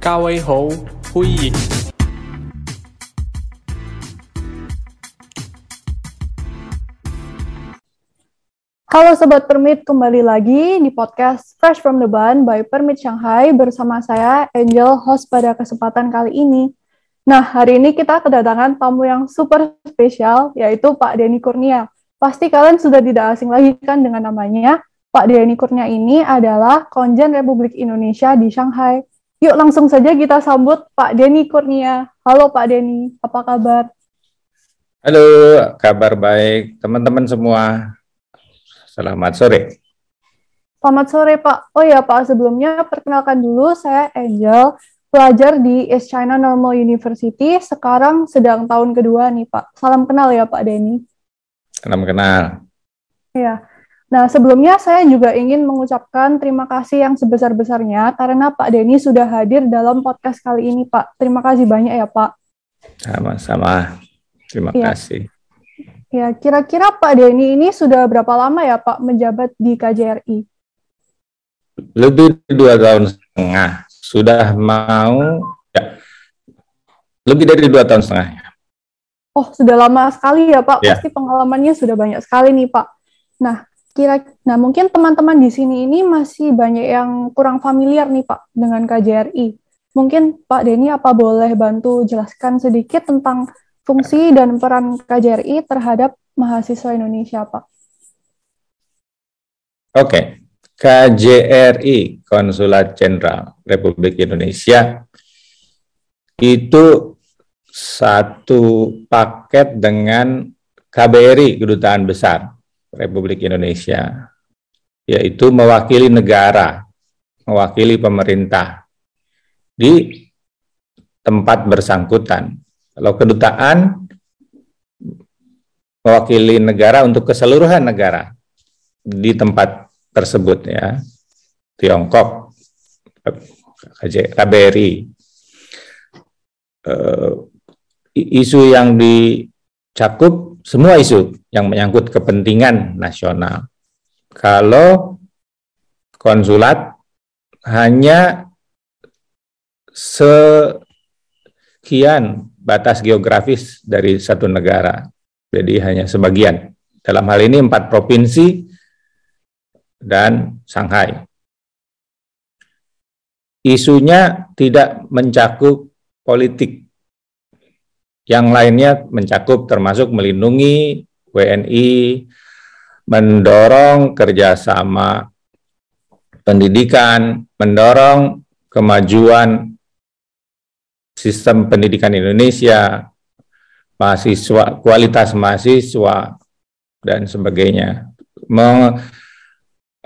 各位好，欢迎。 Halo Sobat Permit, kembali lagi di podcast Fresh from the Ban by Permit Shanghai bersama saya Angel, host pada kesempatan kali ini. Nah, hari ini kita kedatangan tamu yang super spesial, yaitu Pak Denny Kurnia. Pasti kalian sudah tidak asing lagi kan dengan namanya. Pak Denny Kurnia ini adalah Konjen Republik Indonesia di Shanghai. Yuk langsung saja kita sambut Pak Denny Kurnia. Halo Pak Denny, apa kabar? Halo, kabar baik teman-teman semua. Selamat sore. Selamat sore Pak. Oh ya Pak, sebelumnya perkenalkan dulu saya Angel, pelajar di East China Normal University, sekarang sedang tahun kedua nih Pak. Salam kenal ya Pak Denny. Salam kenal. Ya. Nah, sebelumnya saya juga ingin mengucapkan terima kasih yang sebesar-besarnya karena Pak Denny sudah hadir dalam podcast kali ini Pak. Terima kasih banyak ya Pak. Sama-sama. Terima Iya. kasih. Ya, kira-kira Pak Denny ini sudah berapa lama ya Pak menjabat di KJRI? Lebih dua tahun setengah. Sudah mau, ya, lebih dari dua tahun setengah. Oh, sudah lama sekali ya Pak. Ya. Pasti pengalamannya sudah banyak sekali nih Pak. Nah, kira nah mungkin teman-teman di sini ini masih banyak yang kurang familiar nih Pak dengan KJRI. Mungkin Pak Denny apa boleh bantu jelaskan sedikit tentang fungsi dan peran KJRI terhadap mahasiswa Indonesia, Pak? Oke. KJRI, Konsulat Jenderal Republik Indonesia, itu satu paket dengan KBRI, Kedutaan Besar Republik Indonesia, yaitu mewakili negara, mewakili pemerintah di tempat bersangkutan. Kalau kedutaan mewakili negara untuk keseluruhan negara di tempat tersebut ya, Tiongkok, KBRI. Eh, isu yang dicakup semua isu yang menyangkut kepentingan nasional. Kalau konsulat hanya sekian batas geografis dari satu negara, jadi hanya sebagian. Dalam hal ini empat provinsi dan Shanghai. Isunya tidak mencakup politik yang lainnya mencakup termasuk melindungi WNI, mendorong kerjasama pendidikan, mendorong kemajuan sistem pendidikan Indonesia, mahasiswa, kualitas mahasiswa, dan sebagainya.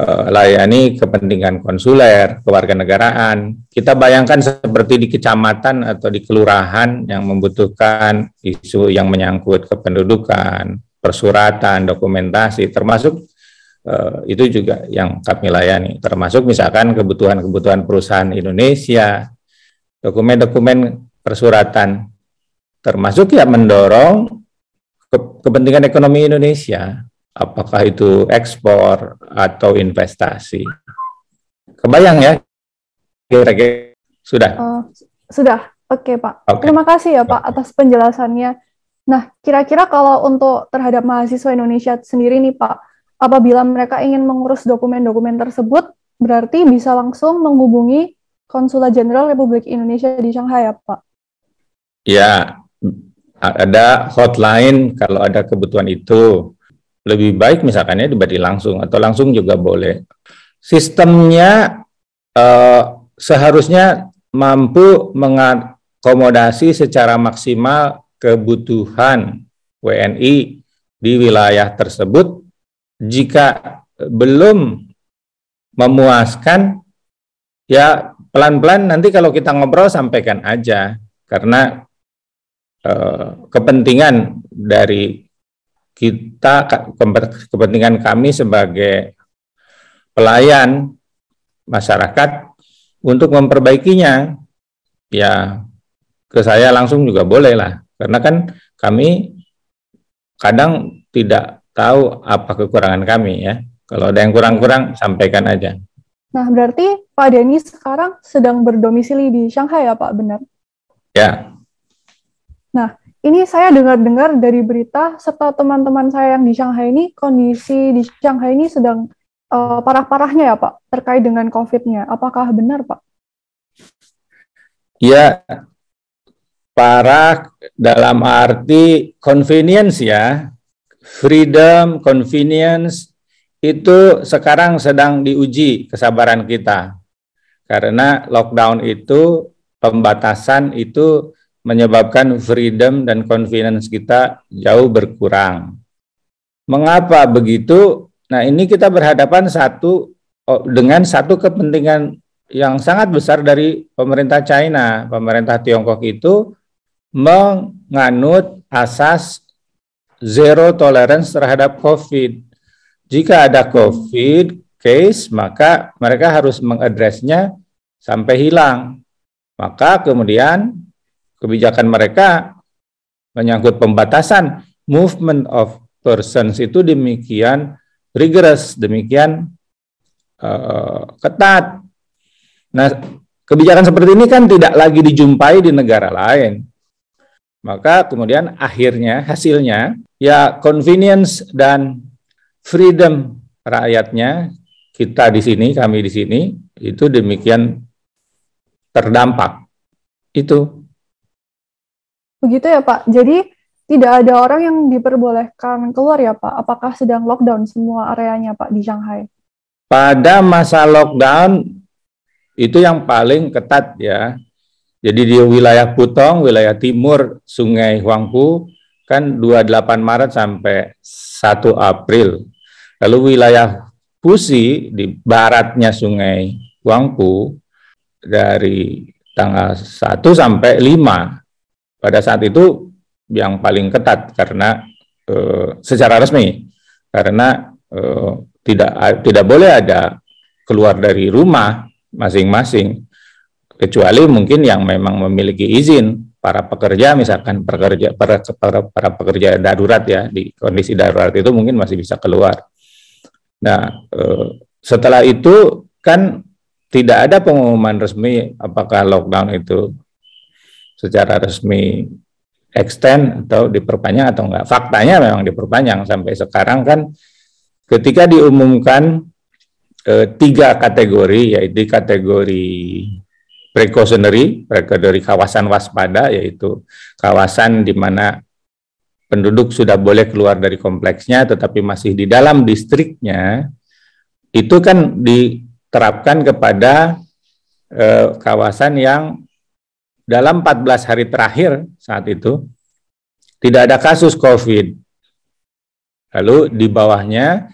Melayani kepentingan konsuler, kewarganegaraan. Kita bayangkan seperti di kecamatan atau di kelurahan yang membutuhkan isu yang menyangkut kependudukan, persuratan, dokumentasi, termasuk eh, itu juga yang kami layani, termasuk misalkan kebutuhan-kebutuhan perusahaan Indonesia, dokumen-dokumen persuratan, termasuk ya mendorong ke- kepentingan ekonomi Indonesia, apakah itu ekspor atau investasi. Kebayang ya, kira-kira sudah. Eh, sudah, oke Pak. Oke. Terima kasih ya Pak atas penjelasannya. Nah, kira-kira kalau untuk terhadap mahasiswa Indonesia sendiri nih Pak, apabila mereka ingin mengurus dokumen-dokumen tersebut, berarti bisa langsung menghubungi Konsulat Jenderal Republik Indonesia di Shanghai ya Pak? Ya, ada hotline kalau ada kebutuhan itu. Lebih baik misalkannya dibagi langsung atau langsung juga boleh. Sistemnya eh, seharusnya mampu mengakomodasi secara maksimal kebutuhan WNI di wilayah tersebut. Jika belum memuaskan, ya pelan-pelan nanti kalau kita ngobrol sampaikan aja karena eh, kepentingan dari kita kepentingan kami sebagai pelayan masyarakat untuk memperbaikinya ya ke saya langsung juga boleh lah karena kan kami kadang tidak tahu apa kekurangan kami ya kalau ada yang kurang-kurang sampaikan aja Nah, berarti Pak Denny sekarang sedang berdomisili di Shanghai ya Pak, benar? Ya. Nah, ini saya dengar-dengar dari berita serta teman-teman saya yang di Shanghai ini kondisi di Shanghai ini sedang uh, parah-parahnya ya Pak terkait dengan COVID-nya. Apakah benar Pak? Ya, parah dalam arti convenience ya, freedom, convenience itu sekarang sedang diuji kesabaran kita. Karena lockdown itu pembatasan itu menyebabkan freedom dan confidence kita jauh berkurang. Mengapa begitu? Nah, ini kita berhadapan satu oh, dengan satu kepentingan yang sangat besar dari pemerintah China. Pemerintah Tiongkok itu menganut asas zero tolerance terhadap COVID. Jika ada COVID case, maka mereka harus mengadresnya sampai hilang. Maka kemudian kebijakan mereka menyangkut pembatasan movement of persons itu demikian rigorous, demikian uh, ketat. Nah, kebijakan seperti ini kan tidak lagi dijumpai di negara lain. Maka kemudian akhirnya hasilnya ya convenience dan freedom rakyatnya kita di sini, kami di sini itu demikian terdampak. Itu. Begitu ya Pak. Jadi tidak ada orang yang diperbolehkan keluar ya Pak. Apakah sedang lockdown semua areanya Pak di Shanghai? Pada masa lockdown itu yang paling ketat ya jadi di wilayah Putong, wilayah timur Sungai Huangpu, kan 28 Maret sampai 1 April. Lalu wilayah Pusi di baratnya Sungai Huangpu dari tanggal 1 sampai 5. Pada saat itu yang paling ketat karena eh, secara resmi karena eh, tidak tidak boleh ada keluar dari rumah masing-masing kecuali mungkin yang memang memiliki izin para pekerja misalkan pekerja para, para, para pekerja darurat ya di kondisi darurat itu mungkin masih bisa keluar. Nah, eh, setelah itu kan tidak ada pengumuman resmi apakah lockdown itu secara resmi extend atau diperpanjang atau enggak. Faktanya memang diperpanjang sampai sekarang kan ketika diumumkan eh, tiga kategori yaitu kategori precautionary, dari kawasan waspada, yaitu kawasan di mana penduduk sudah boleh keluar dari kompleksnya, tetapi masih di dalam distriknya, itu kan diterapkan kepada eh, kawasan yang dalam 14 hari terakhir saat itu tidak ada kasus COVID. Lalu di bawahnya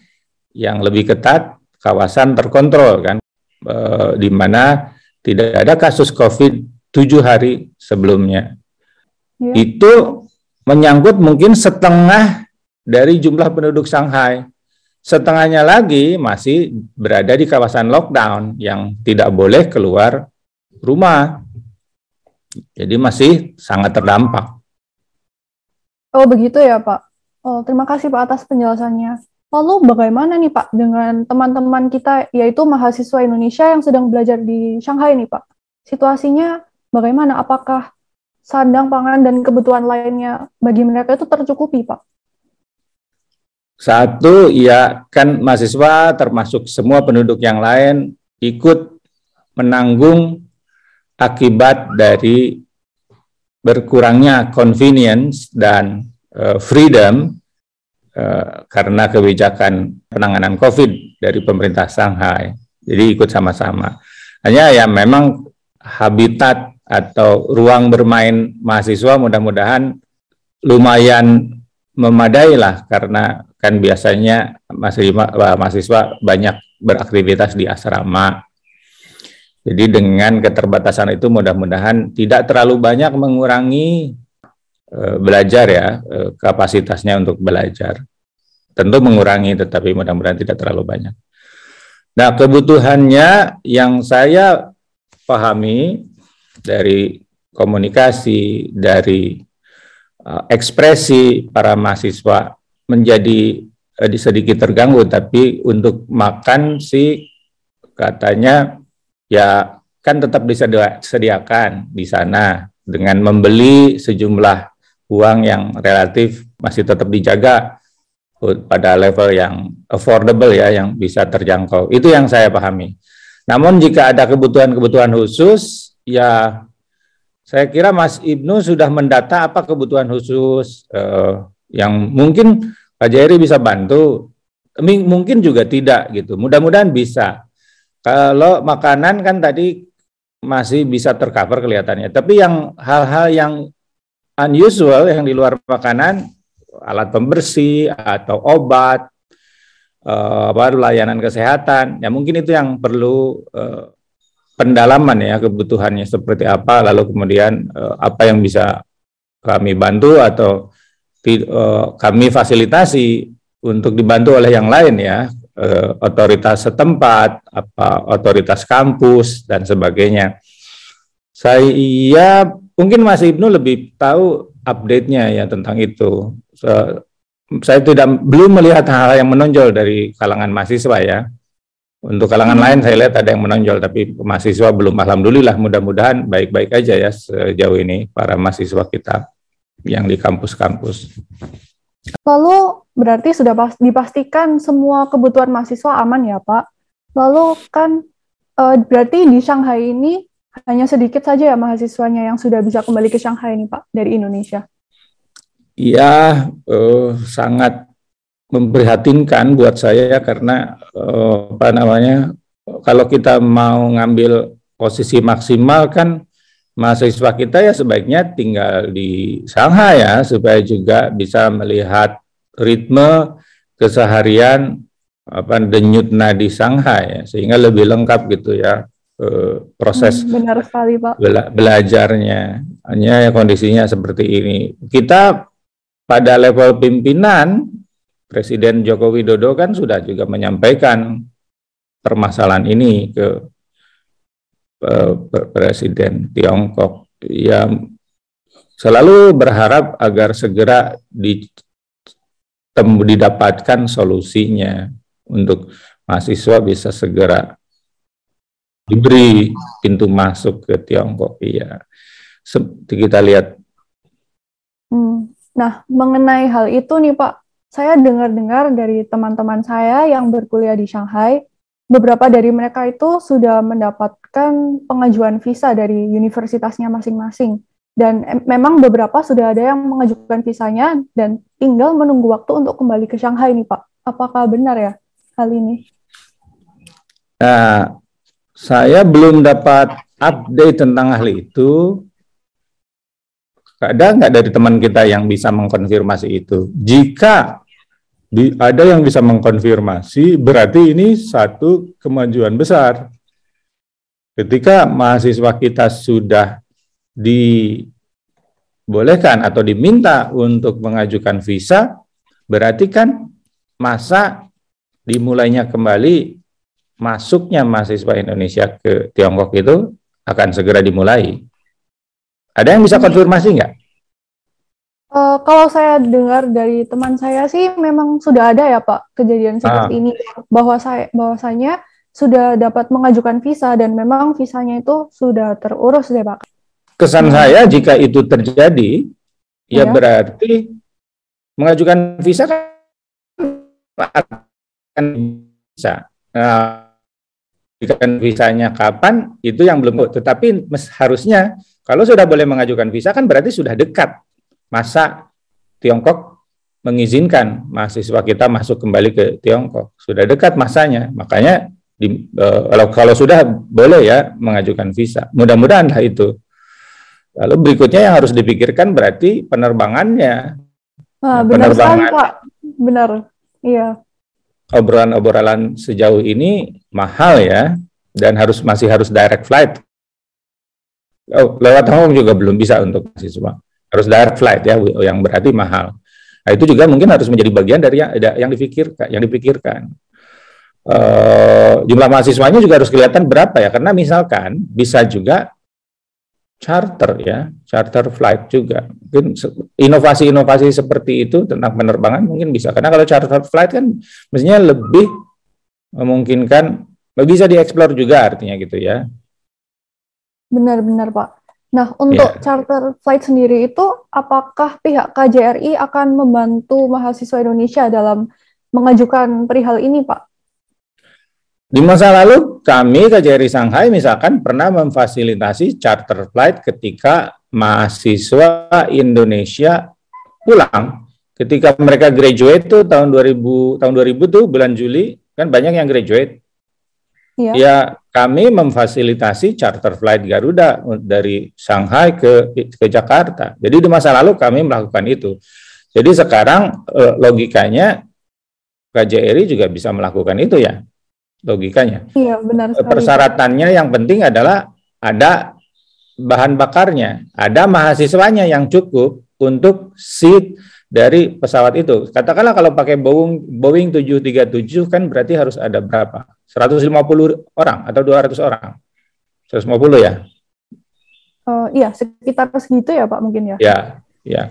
yang lebih ketat kawasan terkontrol kan, eh, di mana tidak ada kasus COVID tujuh hari sebelumnya. Ya. Itu menyangkut mungkin setengah dari jumlah penduduk Shanghai. Setengahnya lagi masih berada di kawasan lockdown yang tidak boleh keluar rumah. Jadi masih sangat terdampak. Oh begitu ya Pak. Oh terima kasih Pak atas penjelasannya. Lalu bagaimana nih Pak dengan teman-teman kita yaitu mahasiswa Indonesia yang sedang belajar di Shanghai nih Pak? Situasinya bagaimana? Apakah sandang pangan dan kebutuhan lainnya bagi mereka itu tercukupi Pak? Satu, ya kan mahasiswa termasuk semua penduduk yang lain ikut menanggung akibat dari berkurangnya convenience dan uh, freedom karena kebijakan penanganan COVID dari pemerintah Shanghai. Jadi ikut sama-sama. Hanya ya memang habitat atau ruang bermain mahasiswa mudah-mudahan lumayan memadai lah karena kan biasanya mahasiswa banyak beraktivitas di asrama. Jadi dengan keterbatasan itu mudah-mudahan tidak terlalu banyak mengurangi Eh, belajar ya eh, kapasitasnya untuk belajar. Tentu mengurangi tetapi mudah-mudahan tidak terlalu banyak. Nah, kebutuhannya yang saya pahami dari komunikasi, dari uh, ekspresi para mahasiswa menjadi sedikit terganggu, tapi untuk makan sih katanya ya kan tetap disediakan di sana dengan membeli sejumlah uang yang relatif masih tetap dijaga pada level yang affordable ya, yang bisa terjangkau. Itu yang saya pahami. Namun jika ada kebutuhan-kebutuhan khusus, ya saya kira Mas Ibnu sudah mendata apa kebutuhan khusus eh, yang mungkin Pak Jairi bisa bantu, mungkin juga tidak gitu. Mudah-mudahan bisa. Kalau makanan kan tadi masih bisa tercover kelihatannya, tapi yang hal-hal yang unusual yang di luar makanan, alat pembersih atau obat, eh, apa layanan kesehatan, ya mungkin itu yang perlu eh, pendalaman ya kebutuhannya seperti apa lalu kemudian uh, apa yang bisa kami bantu atau kami fasilitasi untuk dibantu oleh yang lain ya otoritas setempat apa otoritas kampus dan sebagainya. Saya mungkin Mas Ibnu lebih tahu update-nya ya tentang itu so, saya tidak belum melihat hal, hal yang menonjol dari kalangan mahasiswa ya untuk kalangan lain saya lihat ada yang menonjol, tapi mahasiswa belum. Alhamdulillah, mudah-mudahan baik-baik aja ya sejauh ini para mahasiswa kita yang di kampus-kampus. Lalu berarti sudah dipastikan semua kebutuhan mahasiswa aman ya Pak? Lalu kan e, berarti di Shanghai ini hanya sedikit saja ya mahasiswanya yang sudah bisa kembali ke Shanghai ini Pak dari Indonesia? Iya, uh, sangat memprihatinkan buat saya karena uh, apa namanya kalau kita mau ngambil posisi maksimal kan mahasiswa kita ya sebaiknya tinggal di Shanghai ya supaya juga bisa melihat ritme keseharian apa denyut nadi Shanghai ya, sehingga lebih lengkap gitu ya uh, proses hmm, benar sekali Pak. bela belajarnya. Hanya ya kondisinya seperti ini. Kita pada level pimpinan Presiden Joko Widodo kan sudah juga menyampaikan permasalahan ini ke uh, Presiden Tiongkok. Yang selalu berharap agar segera di, tem, didapatkan solusinya untuk mahasiswa bisa segera diberi pintu masuk ke Tiongkok. Iya, kita lihat. Hmm. Nah, mengenai hal itu nih Pak, saya dengar-dengar dari teman-teman saya yang berkuliah di Shanghai, beberapa dari mereka itu sudah mendapatkan pengajuan visa dari universitasnya masing-masing. Dan memang beberapa sudah ada yang mengajukan visanya dan tinggal menunggu waktu untuk kembali ke Shanghai nih Pak. Apakah benar ya hal ini? Nah, saya belum dapat update tentang hal itu. Ada nggak dari teman kita yang bisa mengkonfirmasi itu? Jika di, ada yang bisa mengkonfirmasi, berarti ini satu kemajuan besar. Ketika mahasiswa kita sudah dibolehkan atau diminta untuk mengajukan visa, berarti kan masa dimulainya kembali masuknya mahasiswa Indonesia ke Tiongkok itu akan segera dimulai. Ada yang bisa konfirmasi nggak? Uh, kalau saya dengar dari teman saya sih memang sudah ada ya Pak kejadian seperti ah. ini bahwa saya bahwasanya sudah dapat mengajukan visa dan memang visanya itu sudah terurus deh Pak. Kesan hmm. saya jika itu terjadi ya, ya berarti mengajukan visa kan akan bisa. Nah, visanya kapan itu yang belum tetapi harusnya kalau sudah boleh mengajukan visa kan berarti sudah dekat masa Tiongkok mengizinkan mahasiswa kita masuk kembali ke Tiongkok. Sudah dekat masanya, makanya di, uh, kalau, kalau sudah boleh ya mengajukan visa. Mudah-mudahanlah itu. Lalu berikutnya yang harus dipikirkan berarti penerbangannya. Ah, benar penerbangan, sekali Pak, benar. Iya. Obrolan-obrolan sejauh ini mahal ya, dan harus masih harus direct flight oh, lewat Kong juga belum bisa untuk mahasiswa. Harus direct flight ya, yang berarti mahal. Nah, itu juga mungkin harus menjadi bagian dari yang, yang dipikirkan. Yang dipikirkan. Uh, jumlah mahasiswanya juga harus kelihatan berapa ya, karena misalkan bisa juga charter ya, charter flight juga. Mungkin inovasi-inovasi seperti itu tentang penerbangan mungkin bisa. Karena kalau charter flight kan mestinya lebih memungkinkan bisa dieksplor juga artinya gitu ya. Benar-benar Pak. Nah, untuk yeah. charter flight sendiri itu, apakah pihak KJRI akan membantu mahasiswa Indonesia dalam mengajukan perihal ini, Pak? Di masa lalu, kami KJRI Shanghai misalkan pernah memfasilitasi charter flight ketika mahasiswa Indonesia pulang. Ketika mereka graduate tuh tahun 2000 tahun 2000 tuh bulan Juli kan banyak yang graduate. Ya. ya, kami memfasilitasi charter flight Garuda dari Shanghai ke ke Jakarta. Jadi di masa lalu kami melakukan itu. Jadi sekarang eh, logikanya KJRI juga bisa melakukan itu ya. Logikanya. Iya, benar sekali. Persyaratannya yang penting adalah ada bahan bakarnya, ada mahasiswanya yang cukup untuk seat dari pesawat itu. Katakanlah kalau pakai Boeing Boeing 737 kan berarti harus ada berapa? 150 orang atau 200 orang? 150 ya? Uh, iya, sekitar segitu ya Pak mungkin ya. Ya, ya.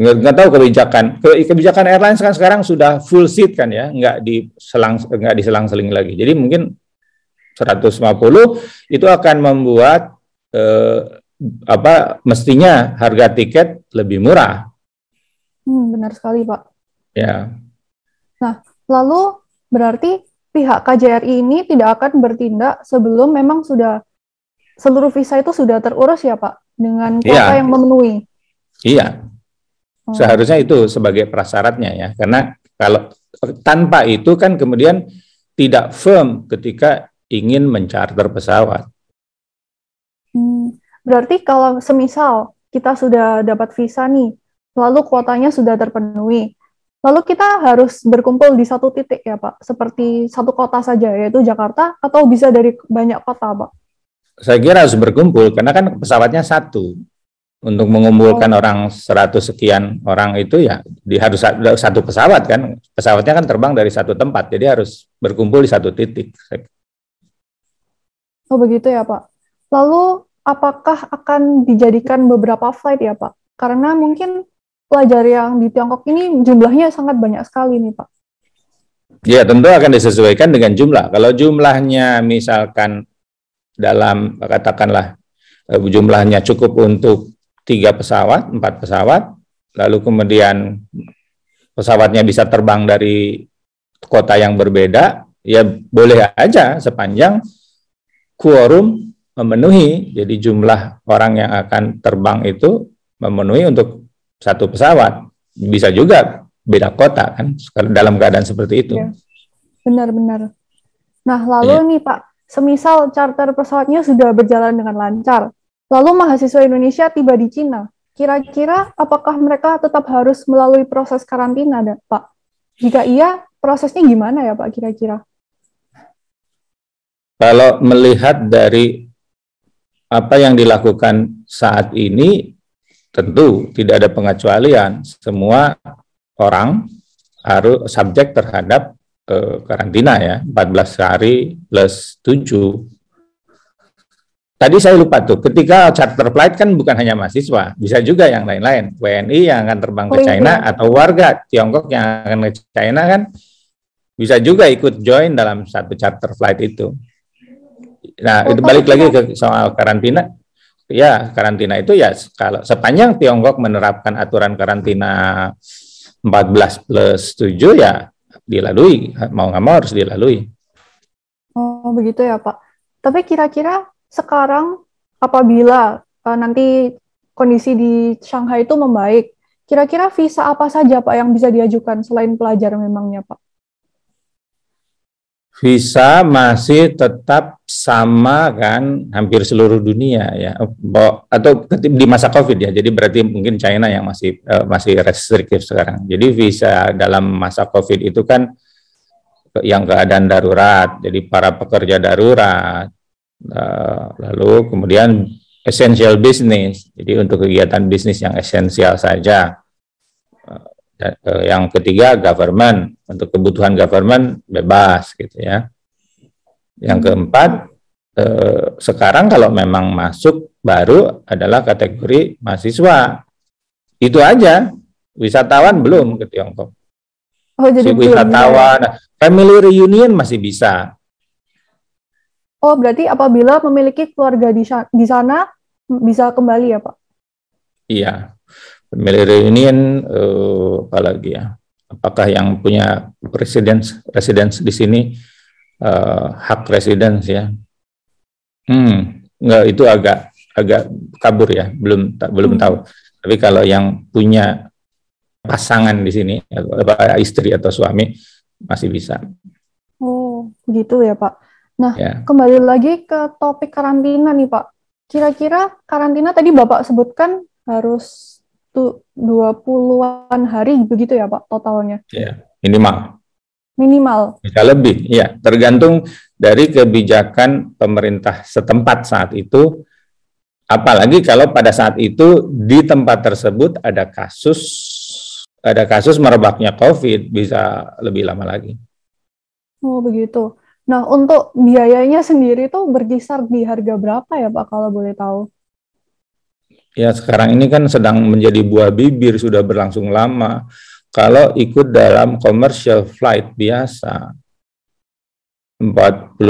Nggak, nggak tahu kebijakan. Ke, kebijakan airlines kan sekarang sudah full seat kan ya, nggak diselang nggak diselang-seling lagi. Jadi mungkin 150 itu akan membuat eh, apa mestinya harga tiket lebih murah Hmm, benar sekali, Pak. Ya. Nah, lalu berarti pihak KJRI ini tidak akan bertindak sebelum memang sudah seluruh visa itu sudah terurus ya, Pak, dengan kuota ya. yang memenuhi. Iya. Hmm. Seharusnya itu sebagai prasyaratnya ya, karena kalau tanpa itu kan kemudian tidak firm ketika ingin mencarter pesawat. Hmm, berarti kalau semisal kita sudah dapat visa nih, lalu kuotanya sudah terpenuhi. Lalu kita harus berkumpul di satu titik ya Pak, seperti satu kota saja yaitu Jakarta atau bisa dari banyak kota Pak? Saya kira harus berkumpul karena kan pesawatnya satu. Untuk mengumpulkan oh. orang seratus sekian orang itu ya di harus satu pesawat kan. Pesawatnya kan terbang dari satu tempat, jadi harus berkumpul di satu titik. Oh begitu ya Pak. Lalu apakah akan dijadikan beberapa flight ya Pak? Karena mungkin pelajar yang di Tiongkok ini jumlahnya sangat banyak sekali nih Pak. Ya tentu akan disesuaikan dengan jumlah. Kalau jumlahnya misalkan dalam katakanlah eh, jumlahnya cukup untuk tiga pesawat, empat pesawat, lalu kemudian pesawatnya bisa terbang dari kota yang berbeda, ya boleh aja sepanjang quorum memenuhi. Jadi jumlah orang yang akan terbang itu memenuhi untuk satu pesawat bisa juga beda kota kan dalam keadaan seperti itu. Ya. Benar-benar. Nah lalu ya. nih Pak, semisal charter pesawatnya sudah berjalan dengan lancar, lalu mahasiswa Indonesia tiba di Cina, kira-kira apakah mereka tetap harus melalui proses karantina, Pak? Jika iya, prosesnya gimana ya Pak kira-kira? Kalau melihat dari apa yang dilakukan saat ini, tentu tidak ada pengecualian. Semua orang harus subjek terhadap eh, karantina ya, 14 hari plus 7. Tadi saya lupa tuh, ketika charter flight kan bukan hanya mahasiswa, bisa juga yang lain-lain. WNI yang akan terbang ke China iya. atau warga Tiongkok yang akan ke China kan bisa juga ikut join dalam satu charter flight itu. Nah, oh, itu balik lagi ke soal karantina ya karantina itu ya kalau sepanjang Tiongkok menerapkan aturan karantina 14 plus 7 ya dilalui mau nggak mau harus dilalui. Oh begitu ya Pak. Tapi kira-kira sekarang apabila uh, nanti kondisi di Shanghai itu membaik, kira-kira visa apa saja Pak yang bisa diajukan selain pelajar memangnya Pak? visa masih tetap sama kan hampir seluruh dunia ya. Atau di masa covid ya. Jadi berarti mungkin China yang masih uh, masih restriktif sekarang. Jadi visa dalam masa covid itu kan yang keadaan darurat. Jadi para pekerja darurat uh, lalu kemudian essential business jadi untuk kegiatan bisnis yang esensial saja Eh, yang ketiga government untuk kebutuhan government bebas gitu ya. Yang keempat eh, sekarang kalau memang masuk baru adalah kategori mahasiswa. Itu aja. Wisatawan belum ke Tiongkok. Oh, jadi si wisatawan, ya? family reunion masih bisa. Oh, berarti apabila memiliki keluarga di, di sana bisa kembali ya, Pak? Iya. Family reunion uh, apalagi ya? Apakah yang punya residence residence di sini uh, hak residence ya? Hmm, enggak itu agak agak kabur ya, belum tak belum hmm. tahu. Tapi kalau yang punya pasangan di sini, istri atau suami masih bisa. Oh, gitu ya Pak. Nah, ya. kembali lagi ke topik karantina nih Pak. Kira-kira karantina tadi Bapak sebutkan harus tuh 20-an hari begitu ya Pak totalnya? Ya, minimal. Minimal. Bisa lebih, ya. Tergantung dari kebijakan pemerintah setempat saat itu Apalagi kalau pada saat itu di tempat tersebut ada kasus ada kasus merebaknya COVID bisa lebih lama lagi. Oh begitu. Nah untuk biayanya sendiri tuh berkisar di harga berapa ya Pak kalau boleh tahu? Ya sekarang ini kan sedang menjadi buah bibir sudah berlangsung lama. Kalau ikut dalam commercial flight biasa 47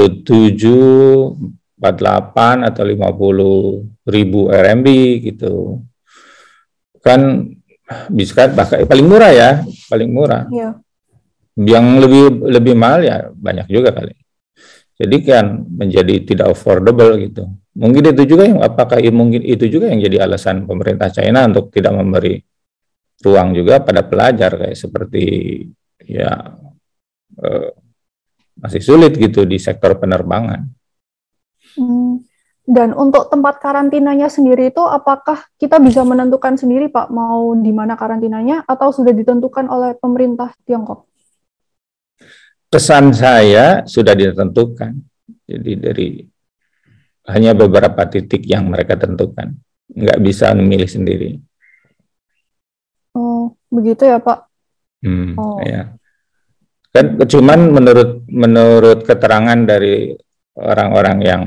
48 atau 50 ribu RMB gitu. Kan bisa kan bahkan paling murah ya, paling murah. Iya. Yang lebih lebih mahal ya banyak juga kali. Jadi kan menjadi tidak affordable gitu. Mungkin itu juga yang apakah mungkin itu juga yang jadi alasan pemerintah China untuk tidak memberi ruang juga pada pelajar kayak seperti ya eh, masih sulit gitu di sektor penerbangan. Hmm. Dan untuk tempat karantinanya sendiri itu apakah kita bisa menentukan sendiri Pak mau di mana karantinanya atau sudah ditentukan oleh pemerintah Tiongkok? Pesan saya sudah ditentukan. Jadi dari hanya beberapa titik yang mereka tentukan. Nggak bisa memilih sendiri. Oh, begitu ya Pak? Hmm, oh. ya. Kan cuman menurut menurut keterangan dari orang-orang yang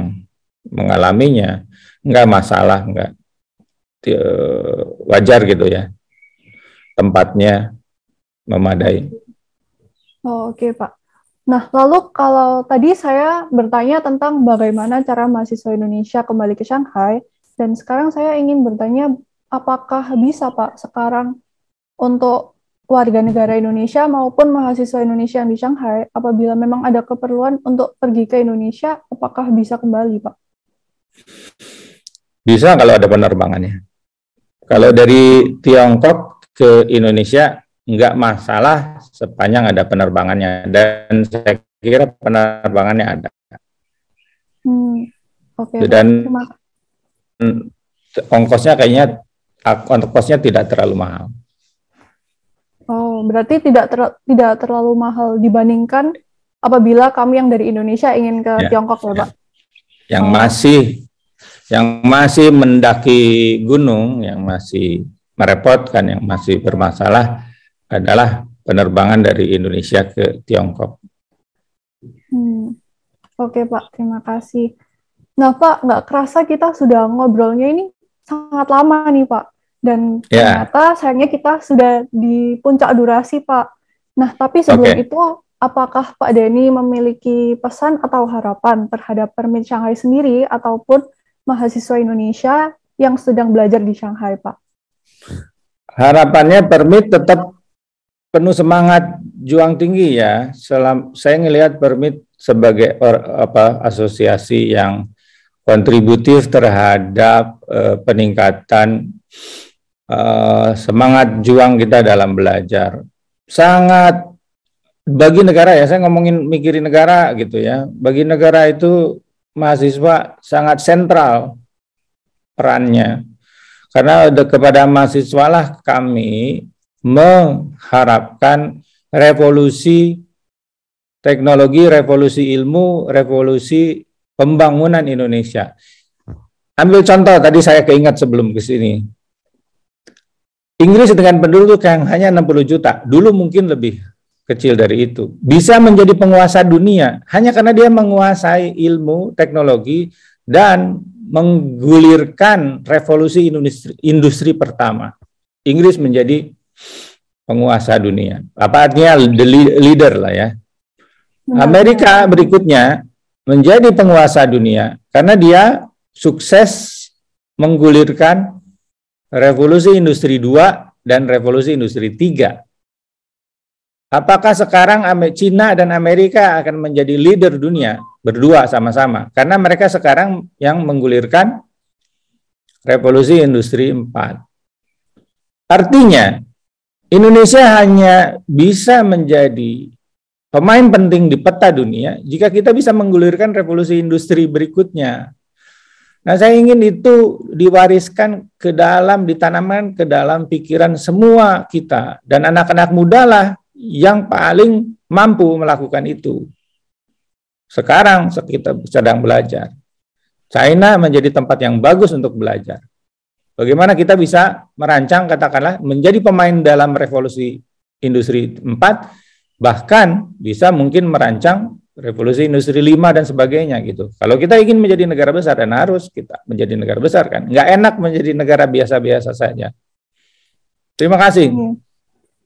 mengalaminya nggak masalah nggak wajar gitu ya tempatnya memadai. Oh, Oke okay, Pak. Nah lalu kalau tadi saya bertanya tentang bagaimana cara mahasiswa Indonesia kembali ke Shanghai dan sekarang saya ingin bertanya apakah bisa Pak sekarang untuk warga negara Indonesia maupun mahasiswa Indonesia yang di Shanghai, apabila memang ada keperluan untuk pergi ke Indonesia, apakah bisa kembali, Pak? Bisa kalau ada penerbangannya. Kalau dari Tiongkok ke Indonesia nggak masalah sepanjang ada penerbangannya dan saya kira penerbangannya ada. Hmm, Oke. Okay, dan ongkosnya kayaknya ongkosnya tidak terlalu mahal. Oh, berarti tidak ter, tidak terlalu mahal dibandingkan apabila kami yang dari Indonesia ingin ke ya, Tiongkok ya, Pak. Yang oh. masih yang masih mendaki gunung, yang masih merepotkan, yang masih bermasalah adalah penerbangan dari Indonesia ke Tiongkok. Hmm. Oke Pak, terima kasih. Nah Pak, nggak kerasa kita sudah ngobrolnya ini sangat lama nih Pak. Dan yeah. ternyata sayangnya kita sudah di puncak durasi, Pak. Nah, tapi sebelum okay. itu, apakah Pak Denny memiliki pesan atau harapan terhadap permit Shanghai sendiri ataupun mahasiswa Indonesia yang sedang belajar di Shanghai, Pak? Harapannya permit tetap penuh semangat juang tinggi ya. Selam, saya ngelihat permit sebagai or, apa asosiasi yang kontributif terhadap uh, peningkatan uh, semangat juang kita dalam belajar. Sangat bagi negara ya, saya ngomongin mikirin negara gitu ya. Bagi negara itu mahasiswa sangat sentral perannya. Karena kepada mahasiswa lah kami mengharapkan revolusi teknologi, revolusi ilmu, revolusi pembangunan Indonesia. Ambil contoh tadi saya keingat sebelum ke sini. Inggris dengan penduduk yang hanya 60 juta, dulu mungkin lebih kecil dari itu, bisa menjadi penguasa dunia hanya karena dia menguasai ilmu, teknologi, dan menggulirkan revolusi industri, industri pertama. Inggris menjadi penguasa dunia. Apa artinya the leader lah ya. Amerika berikutnya menjadi penguasa dunia karena dia sukses menggulirkan revolusi industri 2 dan revolusi industri 3. Apakah sekarang Cina dan Amerika akan menjadi leader dunia berdua sama-sama? Karena mereka sekarang yang menggulirkan revolusi industri 4. Artinya, Indonesia hanya bisa menjadi pemain penting di peta dunia jika kita bisa menggulirkan revolusi industri berikutnya. Nah, saya ingin itu diwariskan ke dalam, ditanamkan ke dalam pikiran semua kita. Dan anak-anak muda lah yang paling mampu melakukan itu. Sekarang kita sedang belajar. China menjadi tempat yang bagus untuk belajar. Bagaimana kita bisa merancang, katakanlah, menjadi pemain dalam revolusi industri 4, bahkan bisa mungkin merancang revolusi industri 5 dan sebagainya gitu. Kalau kita ingin menjadi negara besar dan harus kita menjadi negara besar kan, nggak enak menjadi negara biasa-biasa saja. Terima kasih.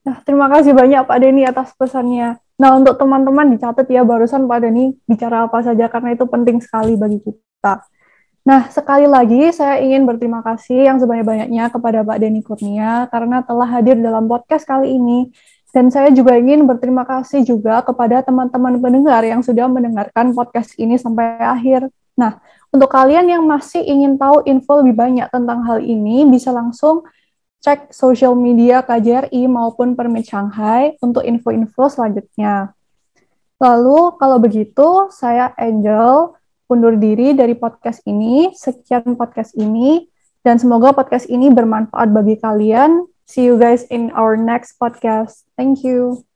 Nah, terima kasih banyak Pak Denny atas pesannya. Nah, untuk teman-teman dicatat ya barusan Pak Denny bicara apa saja karena itu penting sekali bagi kita. Nah, sekali lagi saya ingin berterima kasih yang sebanyak-banyaknya kepada Pak Denny Kurnia karena telah hadir dalam podcast kali ini dan saya juga ingin berterima kasih juga kepada teman-teman pendengar yang sudah mendengarkan podcast ini sampai akhir. Nah, untuk kalian yang masih ingin tahu info lebih banyak tentang hal ini, bisa langsung cek sosial media KJRI maupun Permit Shanghai untuk info-info selanjutnya. Lalu, kalau begitu, saya Angel undur diri dari podcast ini. Sekian podcast ini, dan semoga podcast ini bermanfaat bagi kalian. See you guys in our next podcast. Thank you.